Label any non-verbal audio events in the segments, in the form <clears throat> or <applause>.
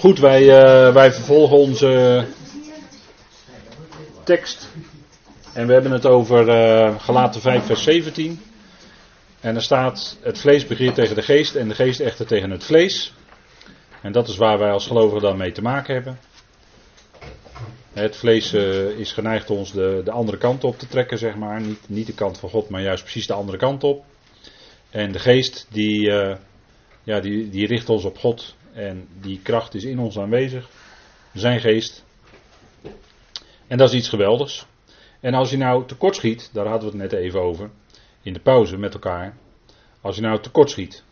Goed, wij, uh, wij vervolgen onze tekst. En we hebben het over uh, Galaten 5, vers 17. En er staat: Het vlees begeert tegen de geest en de geest echter tegen het vlees. En dat is waar wij als gelovigen dan mee te maken hebben. Het vlees uh, is geneigd ons de, de andere kant op te trekken, zeg maar. Niet, niet de kant van God, maar juist precies de andere kant op. En de geest, die, ja, die, die richt ons op God. En die kracht is in ons aanwezig. Zijn geest. En dat is iets geweldigs. En als je nou tekortschiet, daar hadden we het net even over. In de pauze met elkaar. Als je nou tekortschiet.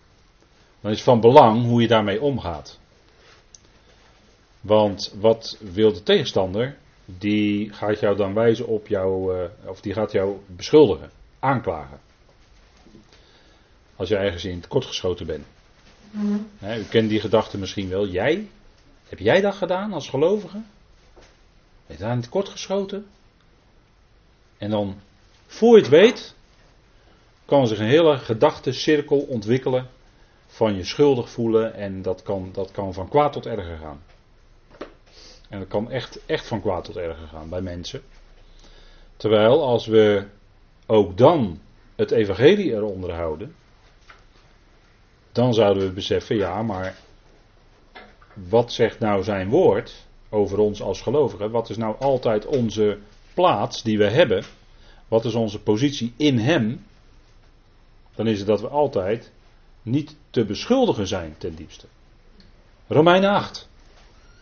Dan is het van belang hoe je daarmee omgaat. Want wat wil de tegenstander? Die gaat jou dan wijzen op jou, uh, of die gaat jou beschuldigen, aanklagen. Als je ergens in tekort geschoten bent. Mm u kent die gedachte misschien wel. Jij? Heb jij dat gedaan als gelovige? Ben je daar in tekort geschoten? En dan, voor je het weet, kan zich een hele gedachtencirkel ontwikkelen van je schuldig voelen en dat kan, dat kan van kwaad tot erger gaan. En dat kan echt, echt van kwaad tot erger gaan bij mensen. Terwijl als we ook dan het evangelie eronder houden, dan zouden we beseffen, ja, maar wat zegt nou zijn woord over ons als gelovigen? Wat is nou altijd onze plaats die we hebben? Wat is onze positie in Hem? Dan is het dat we altijd niet te beschuldigen zijn ten diepste. Romeinen 8.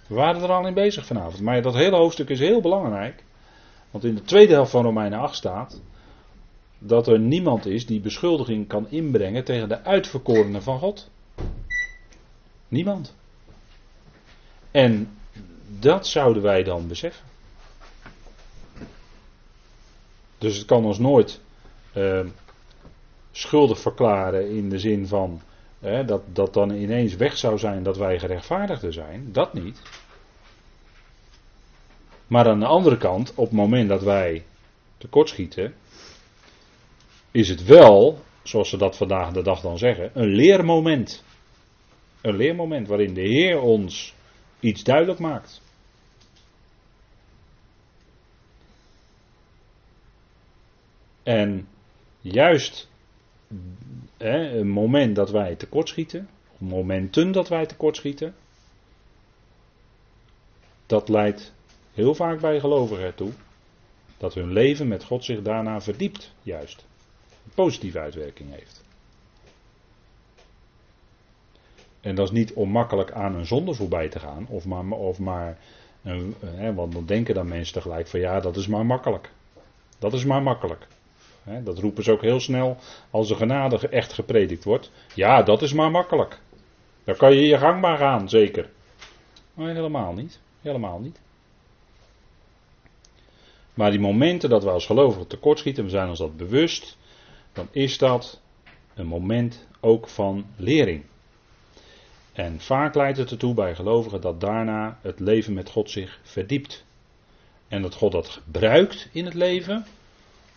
We waren er al in bezig vanavond. Maar dat hele hoofdstuk is heel belangrijk. Want in de tweede helft van Romeinen 8 staat dat er niemand is die beschuldiging kan inbrengen tegen de uitverkorenen van God. Niemand. En dat zouden wij dan beseffen. Dus het kan ons nooit uh, schuldig verklaren in de zin van dat, dat dan ineens weg zou zijn dat wij gerechtvaardigden zijn. Dat niet. Maar aan de andere kant, op het moment dat wij tekortschieten, is het wel, zoals ze dat vandaag de dag dan zeggen, een leermoment. Een leermoment waarin de Heer ons iets duidelijk maakt. En juist hè, een moment dat wij tekortschieten, momenten dat wij tekortschieten, dat leidt heel vaak bij gelovigen ertoe dat hun leven met God zich daarna verdiept, juist. Positieve uitwerking heeft. En dat is niet onmakkelijk aan een zonde voorbij te gaan, of maar, of maar hè, want dan denken dan mensen tegelijk van ja, dat is maar makkelijk. Dat is maar makkelijk. Dat roepen ze ook heel snel als de genade echt gepredikt wordt. Ja, dat is maar makkelijk. Dan kan je je gang maar gaan, zeker. Maar helemaal niet. Helemaal niet. Maar die momenten dat we als gelovigen tekortschieten, we zijn ons dat bewust, dan is dat een moment ook van lering. En vaak leidt het ertoe bij gelovigen dat daarna het leven met God zich verdiept. En dat God dat gebruikt in het leven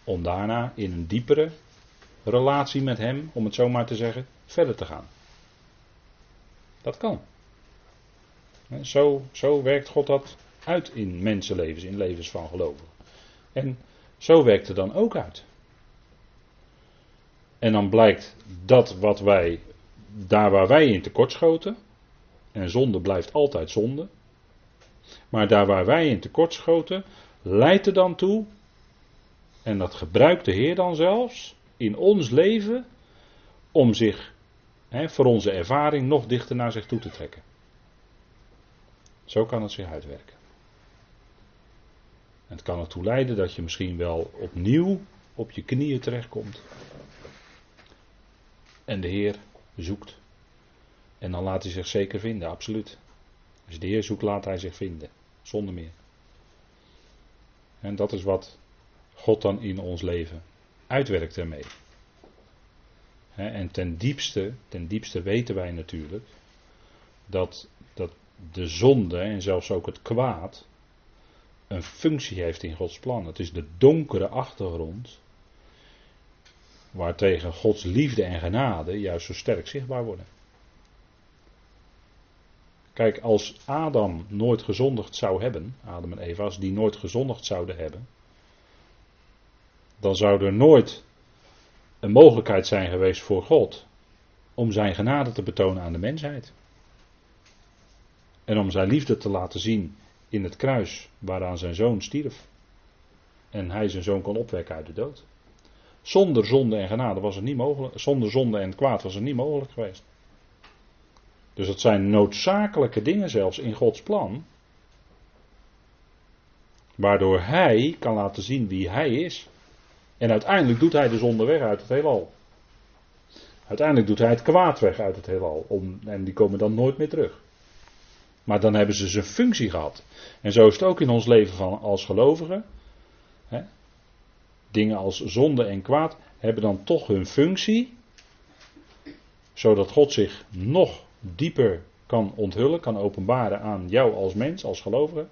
om daarna in een diepere relatie met Hem, om het zo maar te zeggen, verder te gaan. Dat kan. Zo, zo werkt God dat uit in mensenlevens, in levens van gelovigen. En zo werkt het dan ook uit. En dan blijkt dat wat wij, daar waar wij in tekortschoten, en zonde blijft altijd zonde, maar daar waar wij in tekortschoten, leidt er dan toe en dat gebruikt de Heer dan zelfs in ons leven om zich hè, voor onze ervaring nog dichter naar zich toe te trekken. Zo kan het zich uitwerken. Het kan ertoe leiden dat je misschien wel opnieuw op je knieën terechtkomt. En de Heer zoekt. En dan laat hij zich zeker vinden, absoluut. Als de Heer zoekt, laat hij zich vinden. Zonder meer. En dat is wat God dan in ons leven uitwerkt ermee. En ten diepste, ten diepste weten wij natuurlijk dat, dat de zonde en zelfs ook het kwaad een functie heeft in Gods plan. Het is de donkere achtergrond waartegen Gods liefde en genade juist zo sterk zichtbaar worden. Kijk, als Adam nooit gezondigd zou hebben, Adam en Eva, als die nooit gezondigd zouden hebben, dan zou er nooit een mogelijkheid zijn geweest voor God om zijn genade te betonen aan de mensheid. En om zijn liefde te laten zien in het kruis waaraan zijn zoon stierf. En hij zijn zoon kon opwekken uit de dood. Zonder zonde en genade was het niet mogelijk. Zonder zonde en kwaad was het niet mogelijk geweest. Dus dat zijn noodzakelijke dingen zelfs in Gods plan. Waardoor hij kan laten zien wie hij is. En uiteindelijk doet hij de zonde weg uit het heelal. Uiteindelijk doet hij het kwaad weg uit het heelal. Om, en die komen dan nooit meer terug. Maar dan hebben ze zijn functie gehad. En zo is het ook in ons leven van, als gelovigen. Dingen als zonde en kwaad hebben dan toch hun functie. Zodat God zich nog dieper kan onthullen, kan openbaren aan jou als mens, als gelovige.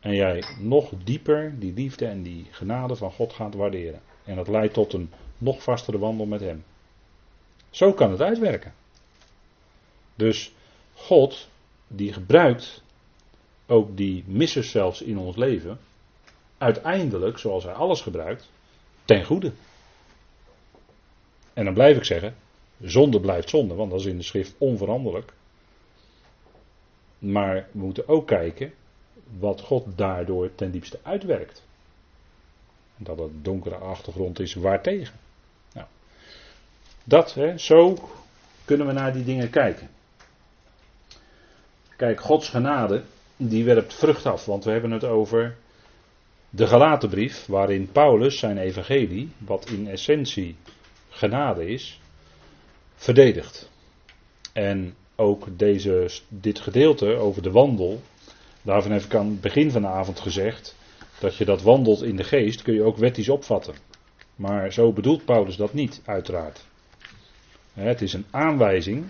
En jij nog dieper die liefde en die genade van God gaat waarderen. En dat leidt tot een nog vastere wandel met Hem. Zo kan het uitwerken. Dus God, die gebruikt ook die missers zelfs in ons leven, uiteindelijk, zoals Hij alles gebruikt, ten goede. En dan blijf ik zeggen, zonde blijft zonde, want dat is in de schrift onveranderlijk. Maar we moeten ook kijken wat God daardoor ten diepste uitwerkt. Dat het donkere achtergrond is waartegen. Nou, dat, hè, zo kunnen we naar die dingen kijken. Kijk, Gods genade, die werpt vrucht af, want we hebben het over de Galatenbrief, waarin Paulus zijn evangelie, wat in essentie genade is, verdedigt. En ook deze, dit gedeelte over de wandel, daarvan heb ik aan het begin van de avond gezegd, dat je dat wandelt in de geest, kun je ook wettisch opvatten. Maar zo bedoelt Paulus dat niet, uiteraard. Het is een aanwijzing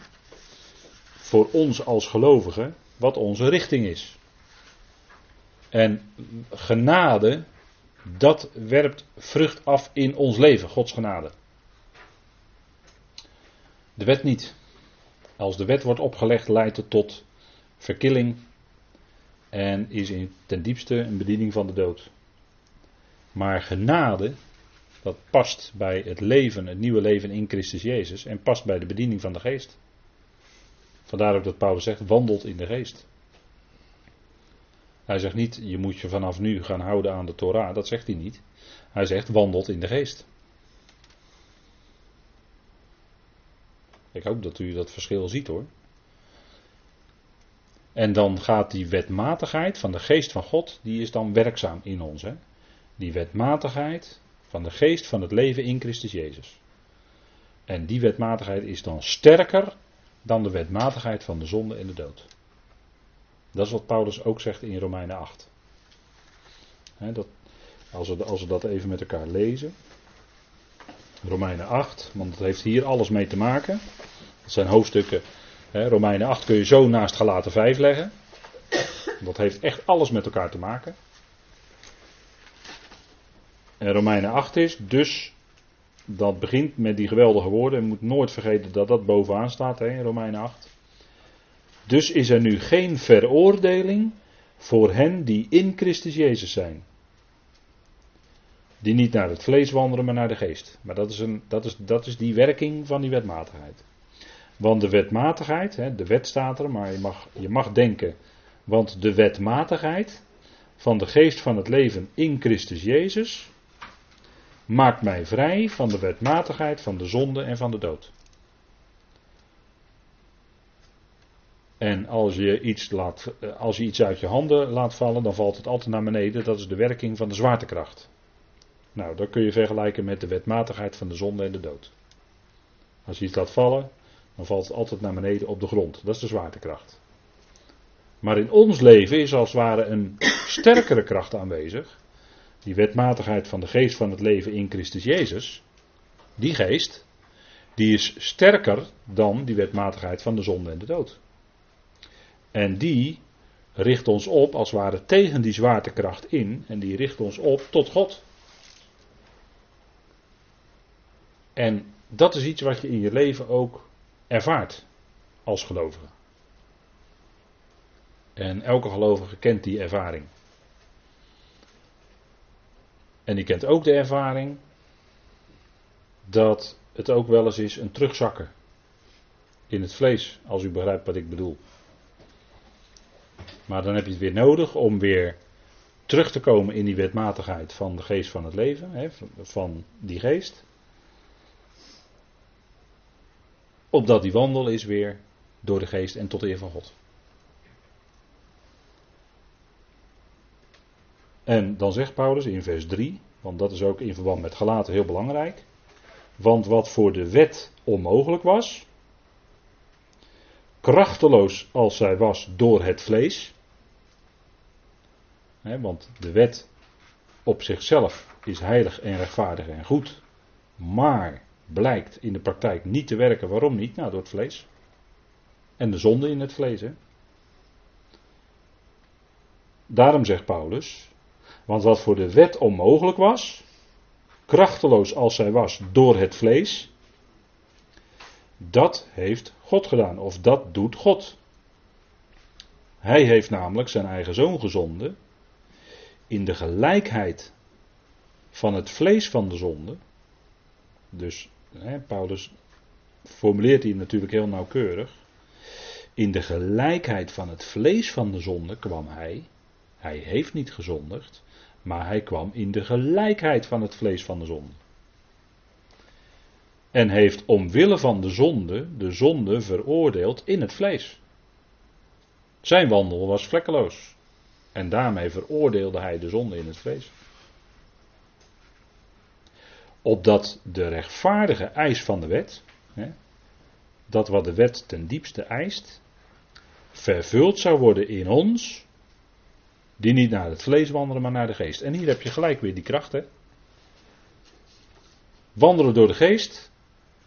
voor ons als gelovigen wat onze richting is. En genade, dat werpt vrucht af in ons leven, Gods genade. De wet niet. Als de wet wordt opgelegd, leidt het tot verkilling en is in, ten diepste een bediening van de dood. Maar genade, dat past bij het leven, het nieuwe leven in Christus Jezus en past bij de bediening van de geest. Vandaar ook dat Paulus zegt, wandelt in de geest. Hij zegt niet, je moet je vanaf nu gaan houden aan de Torah, dat zegt hij niet. Hij zegt, wandelt in de geest. Ik hoop dat u dat verschil ziet hoor. En dan gaat die wetmatigheid van de geest van God, die is dan werkzaam in ons. Hè? Die wetmatigheid van de geest van het leven in Christus Jezus. En die wetmatigheid is dan sterker dan de wetmatigheid van de zonde en de dood. Dat is wat Paulus ook zegt in Romeinen 8. dat, als, we, als we dat even met elkaar lezen. Romeinen 8, want het heeft hier alles mee te maken. Dat zijn hoofdstukken. Romeinen 8 kun je zo naast Galaten 5 leggen. Dat heeft echt alles met elkaar te maken. En Romeinen 8 is dus, dat begint met die geweldige woorden. Je moet nooit vergeten dat dat bovenaan staat in Romeinen 8. Dus is er nu geen veroordeling voor hen die in Christus Jezus zijn. Die niet naar het vlees wandelen, maar naar de geest. Maar dat is, een, dat is, dat is die werking van die wetmatigheid. Want de wetmatigheid, de wet staat er, maar je mag, je mag denken. Want de wetmatigheid van de geest van het leven in Christus Jezus maakt mij vrij van de wetmatigheid van de zonde en van de dood. En als je, iets laat, eh, als je iets uit je handen laat vallen, dan valt het altijd naar beneden. Dat is de werking van de zwaartekracht. Nou, dat kun je vergelijken met de wetmatigheid van de zonde en de dood. Als je iets laat vallen, dan valt het altijd naar beneden op de grond. Dat is de zwaartekracht. Maar in ons leven is als het ware een sterkere kracht aanwezig. Die wetmatigheid van de geest van het leven in Christus Jezus. Die geest, die is sterker dan die wetmatigheid van de zonde en de dood. En die richt ons op als het ware tegen die zwaartekracht in. En die richt ons op tot God. En dat is iets wat je in je leven ook ervaart als gelovige. En elke gelovige kent die ervaring. En die kent ook de ervaring dat het ook wel eens is een terugzakken in het vlees, als u begrijpt wat ik bedoel. Maar dan heb je het weer nodig om weer terug te komen in die wetmatigheid van de geest van het leven, hè, van die geest. Opdat die wandel is weer door de geest en tot eer van God. En dan zegt Paulus in vers 3, want dat is ook in verband met gelaten heel belangrijk. Want wat voor de wet onmogelijk was, krachteloos als zij was door het vlees. Want de wet op zichzelf is heilig en rechtvaardig en goed. Maar blijkt in de praktijk niet te werken. Waarom niet? Nou, door het vlees. En de zonde in het vlees. Daarom zegt Paulus. Want wat voor de wet onmogelijk was, krachteloos als zij was door het vlees, dat heeft God gedaan. Of dat doet God. Hij heeft namelijk zijn eigen zoon gezonden in de gelijkheid van het vlees van de zonde. Dus hè, Paulus formuleert hij natuurlijk heel nauwkeurig. In de gelijkheid van het vlees van de zonde kwam hij. Hij heeft niet gezondigd, maar hij kwam in de gelijkheid van het vlees van de zonde. En heeft omwille van de zonde de zonde veroordeeld in het vlees. Zijn wandel was vlekkeloos. En daarmee veroordeelde hij de zonde in het vlees. Opdat de rechtvaardige eis van de wet, hè, dat wat de wet ten diepste eist, vervuld zou worden in ons, die niet naar het vlees wandelen, maar naar de geest. En hier heb je gelijk weer die kracht. Hè? Wandelen door de geest,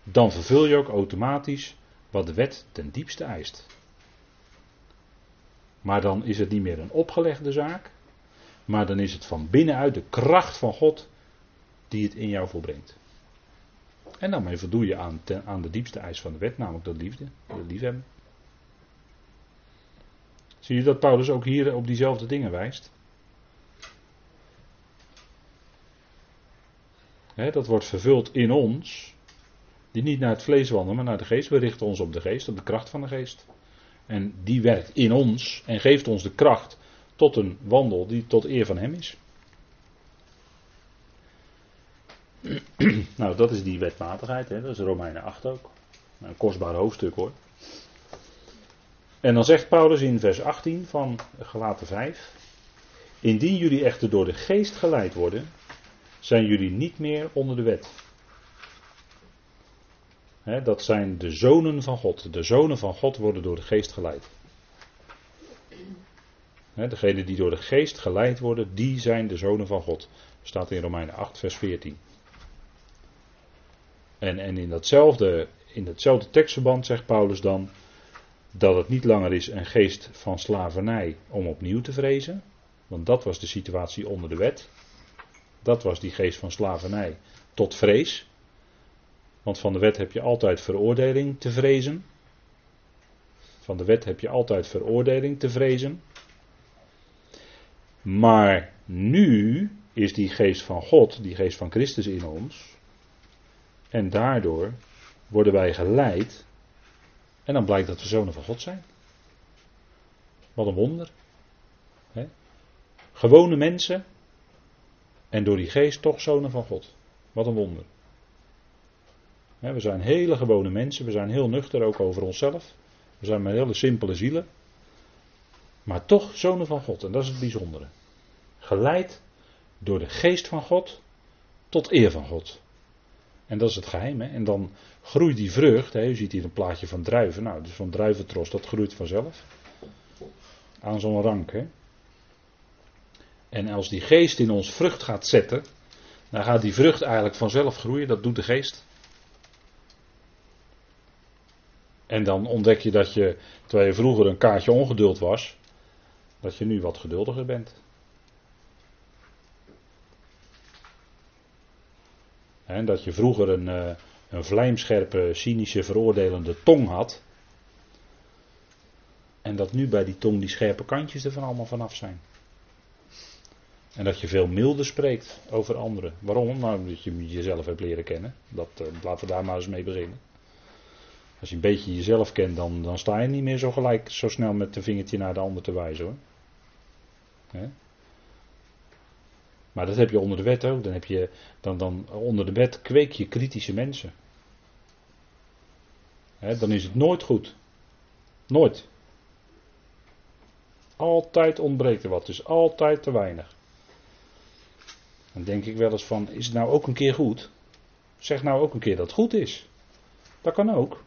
dan vervul je ook automatisch wat de wet ten diepste eist. Maar dan is het niet meer een opgelegde zaak, maar dan is het van binnenuit de kracht van God die het in jou volbrengt. En daarmee voldoe je aan, aan de diepste eis van de wet, namelijk de liefde, de liefhebben. Zie je dat Paulus ook hier op diezelfde dingen wijst? dat wordt vervuld in ons, die niet naar het vlees wandelen, maar naar de geest. We richten ons op de geest, op de kracht van de geest. En die werkt in ons en geeft ons de kracht tot een wandel die tot eer van Hem is. <clears throat> nou, dat is die wetmatigheid, hè? dat is Romeinen 8 ook. Een kostbaar hoofdstuk hoor. En dan zegt Paulus in vers 18 van Galaten 5: Indien jullie echter door de geest geleid worden, zijn jullie niet meer onder de wet. Dat zijn de zonen van God. De zonen van God worden door de geest geleid. He, degenen die door de geest geleid worden, die zijn de zonen van God. Staat in Romeinen 8, vers 14. En, en in, datzelfde, in datzelfde tekstverband zegt Paulus dan dat het niet langer is een geest van slavernij om opnieuw te vrezen. Want dat was de situatie onder de wet. Dat was die geest van slavernij tot vrees. Want van de wet heb je altijd veroordeling te vrezen. Van de wet heb je altijd veroordeling te vrezen. Maar nu is die geest van God, die geest van Christus in ons. En daardoor worden wij geleid. En dan blijkt dat we zonen van God zijn. Wat een wonder. Gewone mensen en door die geest toch zonen van God. Wat een wonder. We zijn hele gewone mensen, we zijn heel nuchter ook over onszelf. We zijn maar hele simpele zielen. Maar toch zonen van God, en dat is het bijzondere. Geleid door de geest van God tot eer van God. En dat is het geheim. Hè? En dan groeit die vrucht. Hè? Ziet hier een plaatje van druiven. Nou, dus van druiventros, dat groeit vanzelf. Aan zo'n rank. Hè? En als die geest in ons vrucht gaat zetten, dan gaat die vrucht eigenlijk vanzelf groeien. Dat doet de geest. En dan ontdek je dat je, terwijl je vroeger een kaartje ongeduld was, dat je nu wat geduldiger bent. En dat je vroeger een, eh, een vlijmscherpe, cynische, veroordelende tong had. En dat nu bij die tong die scherpe kantjes er van allemaal vanaf zijn. En dat je veel milder spreekt over anderen. Waarom? Nou, omdat je jezelf hebt leren kennen. Dat, uh, laten we daar maar eens mee beginnen. Als je een beetje jezelf kent, dan, dan sta je niet meer zo gelijk zo snel met een vingertje naar de ander te wijzen hoor. Maar dat heb je onder de wet ook. Dan, heb je, dan, dan onder de wet kweek je kritische mensen. Dan is het nooit goed. Nooit. Altijd ontbreekt er wat. Dus altijd te weinig. Dan denk ik wel eens van, is het nou ook een keer goed? Zeg nou ook een keer dat het goed is. Dat kan ook.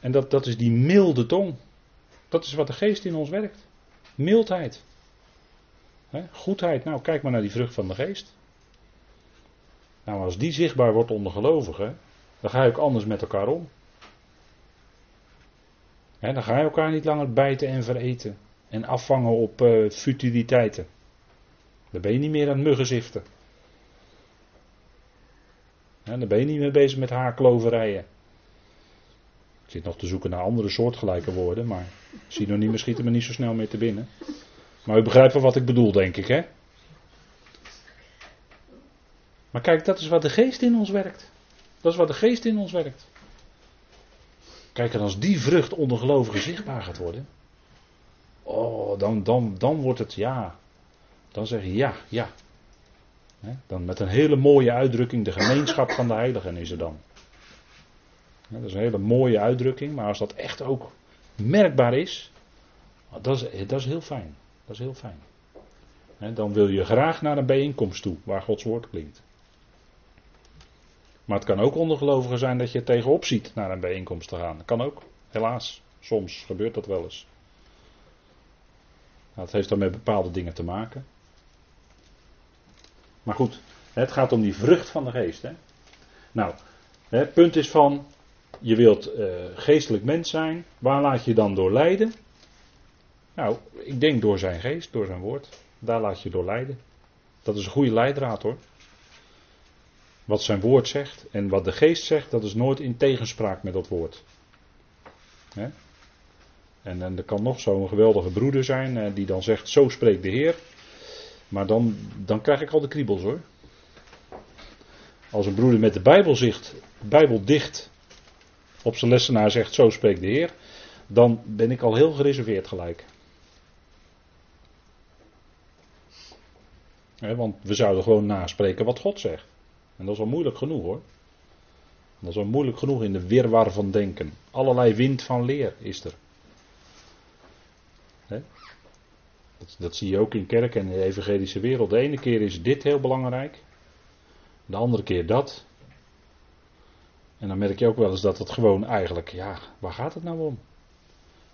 En dat, dat is die milde tong. Dat is wat de geest in ons werkt. Mildheid. He? Goedheid. Nou, kijk maar naar die vrucht van de geest. Nou, als die zichtbaar wordt onder gelovigen, dan ga je ook anders met elkaar om. Dan ga je elkaar niet langer bijten en vereten. En afvangen op uh, futiliteiten. Dan ben je niet meer aan het muggenziften. Ja, dan ben je niet meer bezig met haarkloverijen. Ik zit nog te zoeken naar andere soortgelijke woorden, maar synonieme schieten me niet zo snel meer te binnen. Maar u begrijpt wel wat ik bedoel, denk ik, hè? Maar kijk, dat is wat de geest in ons werkt. Dat is wat de geest in ons werkt. Kijk, en als die vrucht onder gelovigen zichtbaar gaat worden. Oh, dan, dan, dan wordt het ja. Dan zeg je ja, ja. Dan met een hele mooie uitdrukking, de gemeenschap van de heiligen is er dan. Dat is een hele mooie uitdrukking, maar als dat echt ook merkbaar is, dat is, dat is heel fijn. Dat is heel fijn. Dan wil je graag naar een bijeenkomst toe waar Gods woord klinkt. Maar het kan ook ondergelovigen zijn dat je tegenop ziet naar een bijeenkomst te gaan. Dat kan ook, helaas. Soms gebeurt dat wel eens. Nou, het heeft dan met bepaalde dingen te maken. Maar goed, het gaat om die vrucht van de geest. Hè? Nou, het punt is van, je wilt uh, geestelijk mens zijn. Waar laat je dan door leiden? Nou, ik denk door zijn geest, door zijn woord. Daar laat je door leiden. Dat is een goede leidraad hoor. Wat zijn woord zegt en wat de geest zegt, dat is nooit in tegenspraak met dat woord. Hè? En, en er kan nog zo'n geweldige broeder zijn eh, die dan zegt, zo spreekt de Heer. Maar dan, dan krijg ik al de kriebels hoor. Als een broeder met de Bijbel, zicht, Bijbel dicht op zijn lessenaar zegt, zo spreekt de Heer. Dan ben ik al heel gereserveerd gelijk. want we zouden gewoon naspreken wat God zegt. En dat is al moeilijk genoeg hoor. Dat is al moeilijk genoeg in de wirwar van denken. Allerlei wind van leer is er. Dat, dat, zie je ook in kerk en in de evangelische wereld. De ene keer is dit heel belangrijk. De andere keer dat. En dan merk je ook wel eens dat het gewoon eigenlijk, ja, waar gaat het nou om?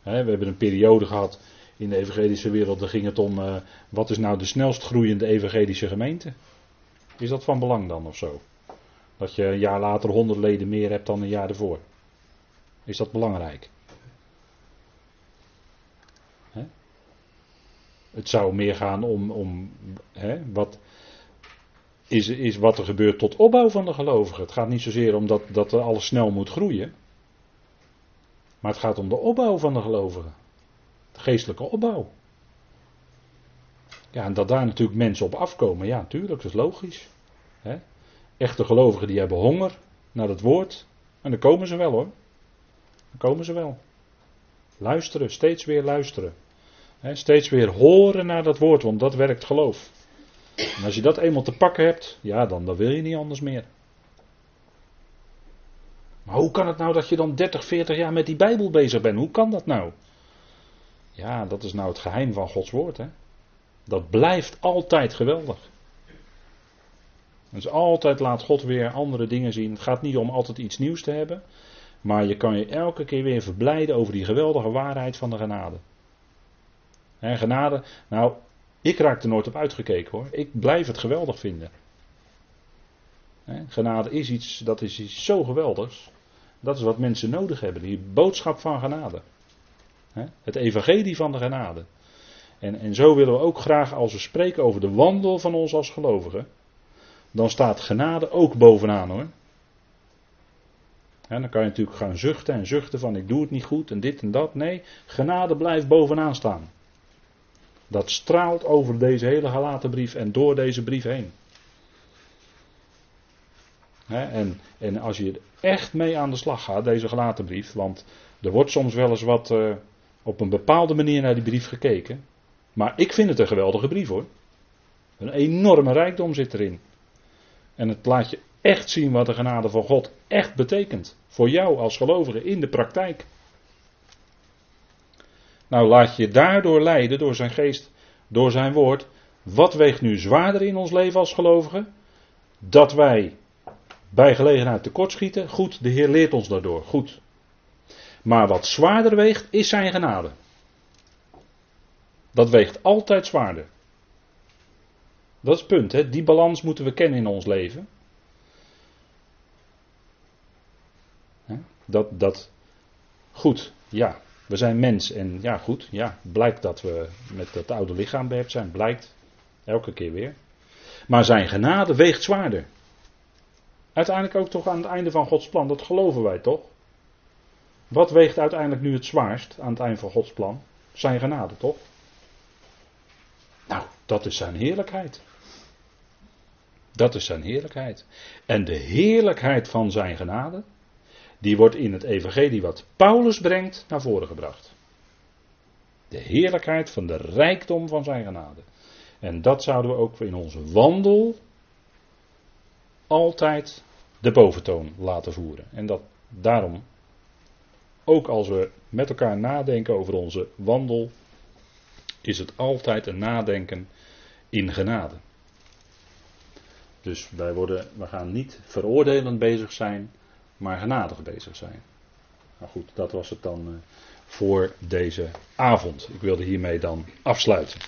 we hebben een periode gehad in de evangelische wereld, daar ging het om, uh, wat is nou de snelst groeiende evangelische gemeente? Is dat van belang dan of zo? Dat je een jaar later honderd leden meer hebt dan een jaar ervoor. Is dat belangrijk? Het zou meer gaan om, om wat, is, is wat er gebeurt tot opbouw van de gelovigen. Het gaat niet zozeer om dat, dat alles snel moet groeien. Maar het gaat om de opbouw van de gelovigen. De geestelijke opbouw. Ja, en dat daar natuurlijk mensen op afkomen, ja, natuurlijk, dat is logisch. Hè? Echte gelovigen die hebben honger naar het woord. En dan komen ze wel hoor. Dan komen ze wel. Luisteren, steeds weer luisteren. Steeds weer horen naar dat woord, want dat werkt geloof. En als je dat eenmaal te pakken hebt, ja, dan, dan wil je niet anders meer. Maar hoe kan het nou dat je dan 30, 40 jaar met die Bijbel bezig bent? Hoe kan dat nou? Ja, dat is nou het geheim van Gods woord. Hè? Dat blijft altijd geweldig. Dus altijd laat God weer andere dingen zien. Het gaat niet om altijd iets nieuws te hebben. Maar je kan je elke keer weer verblijden over die geweldige waarheid van de genade. En genade, nou, ik raak er nooit op uitgekeken hoor. Ik blijf het geweldig vinden. Genade is iets, dat is iets zo geweldigs. Dat is wat mensen nodig hebben, die boodschap van genade. Het evangelie van de genade. En, en zo willen we ook graag, als we spreken over de wandel van ons als gelovigen, dan staat genade ook bovenaan hoor. Dan kan je natuurlijk gaan zuchten en zuchten van ik doe het niet goed en dit en dat. Nee, genade blijft bovenaan staan. Dat straalt over deze hele gelaten brief en door deze brief heen. en, en als je er echt mee aan de slag gaat, deze gelaten brief, want er wordt soms wel eens wat uh, op een bepaalde manier naar die brief gekeken. Maar ik vind het een geweldige brief hoor. Een enorme rijkdom zit erin. En het laat je echt zien wat de genade van God echt betekent. Voor jou als gelovige in de praktijk. Nou, laat je daardoor leiden, door zijn geest, door zijn woord. Wat weegt nu zwaarder in ons leven als gelovigen? Dat wij bij gelegenheid tekortschieten. Goed, de Heer leert ons daardoor. Goed. Maar wat zwaarder weegt, is zijn genade. Dat weegt altijd zwaarder. Dat is het punt, hè? die balans moeten we kennen in ons leven. Dat, dat, goed, ja, we zijn mens en ja, goed, ja, blijkt dat we met dat oude lichaam behept zijn, blijkt elke keer weer. Maar zijn genade weegt zwaarder. Uiteindelijk ook toch aan het einde van Gods plan, dat geloven wij toch? Wat weegt uiteindelijk nu het zwaarst aan het einde van Gods plan? Zijn genade, toch? Nou, dat is zijn heerlijkheid. Dat is zijn heerlijkheid. En de heerlijkheid van zijn genade, die wordt in het evangelie wat Paulus brengt naar voren gebracht. De heerlijkheid van de rijkdom van zijn genade. En dat zouden we ook in onze wandel altijd de boventoon laten voeren. En dat daarom, ook als we met elkaar nadenken over onze wandel, is het altijd een nadenken in genade. Dus wij, worden, we gaan niet veroordelend bezig zijn, maar genadig bezig zijn. Nou goed, dat was het dan uh, voor deze avond. Ik wilde hiermee dan afsluiten.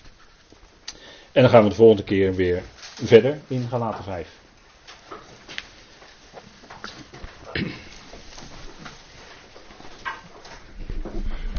En dan gaan we de volgende keer weer verder in Galaten 5.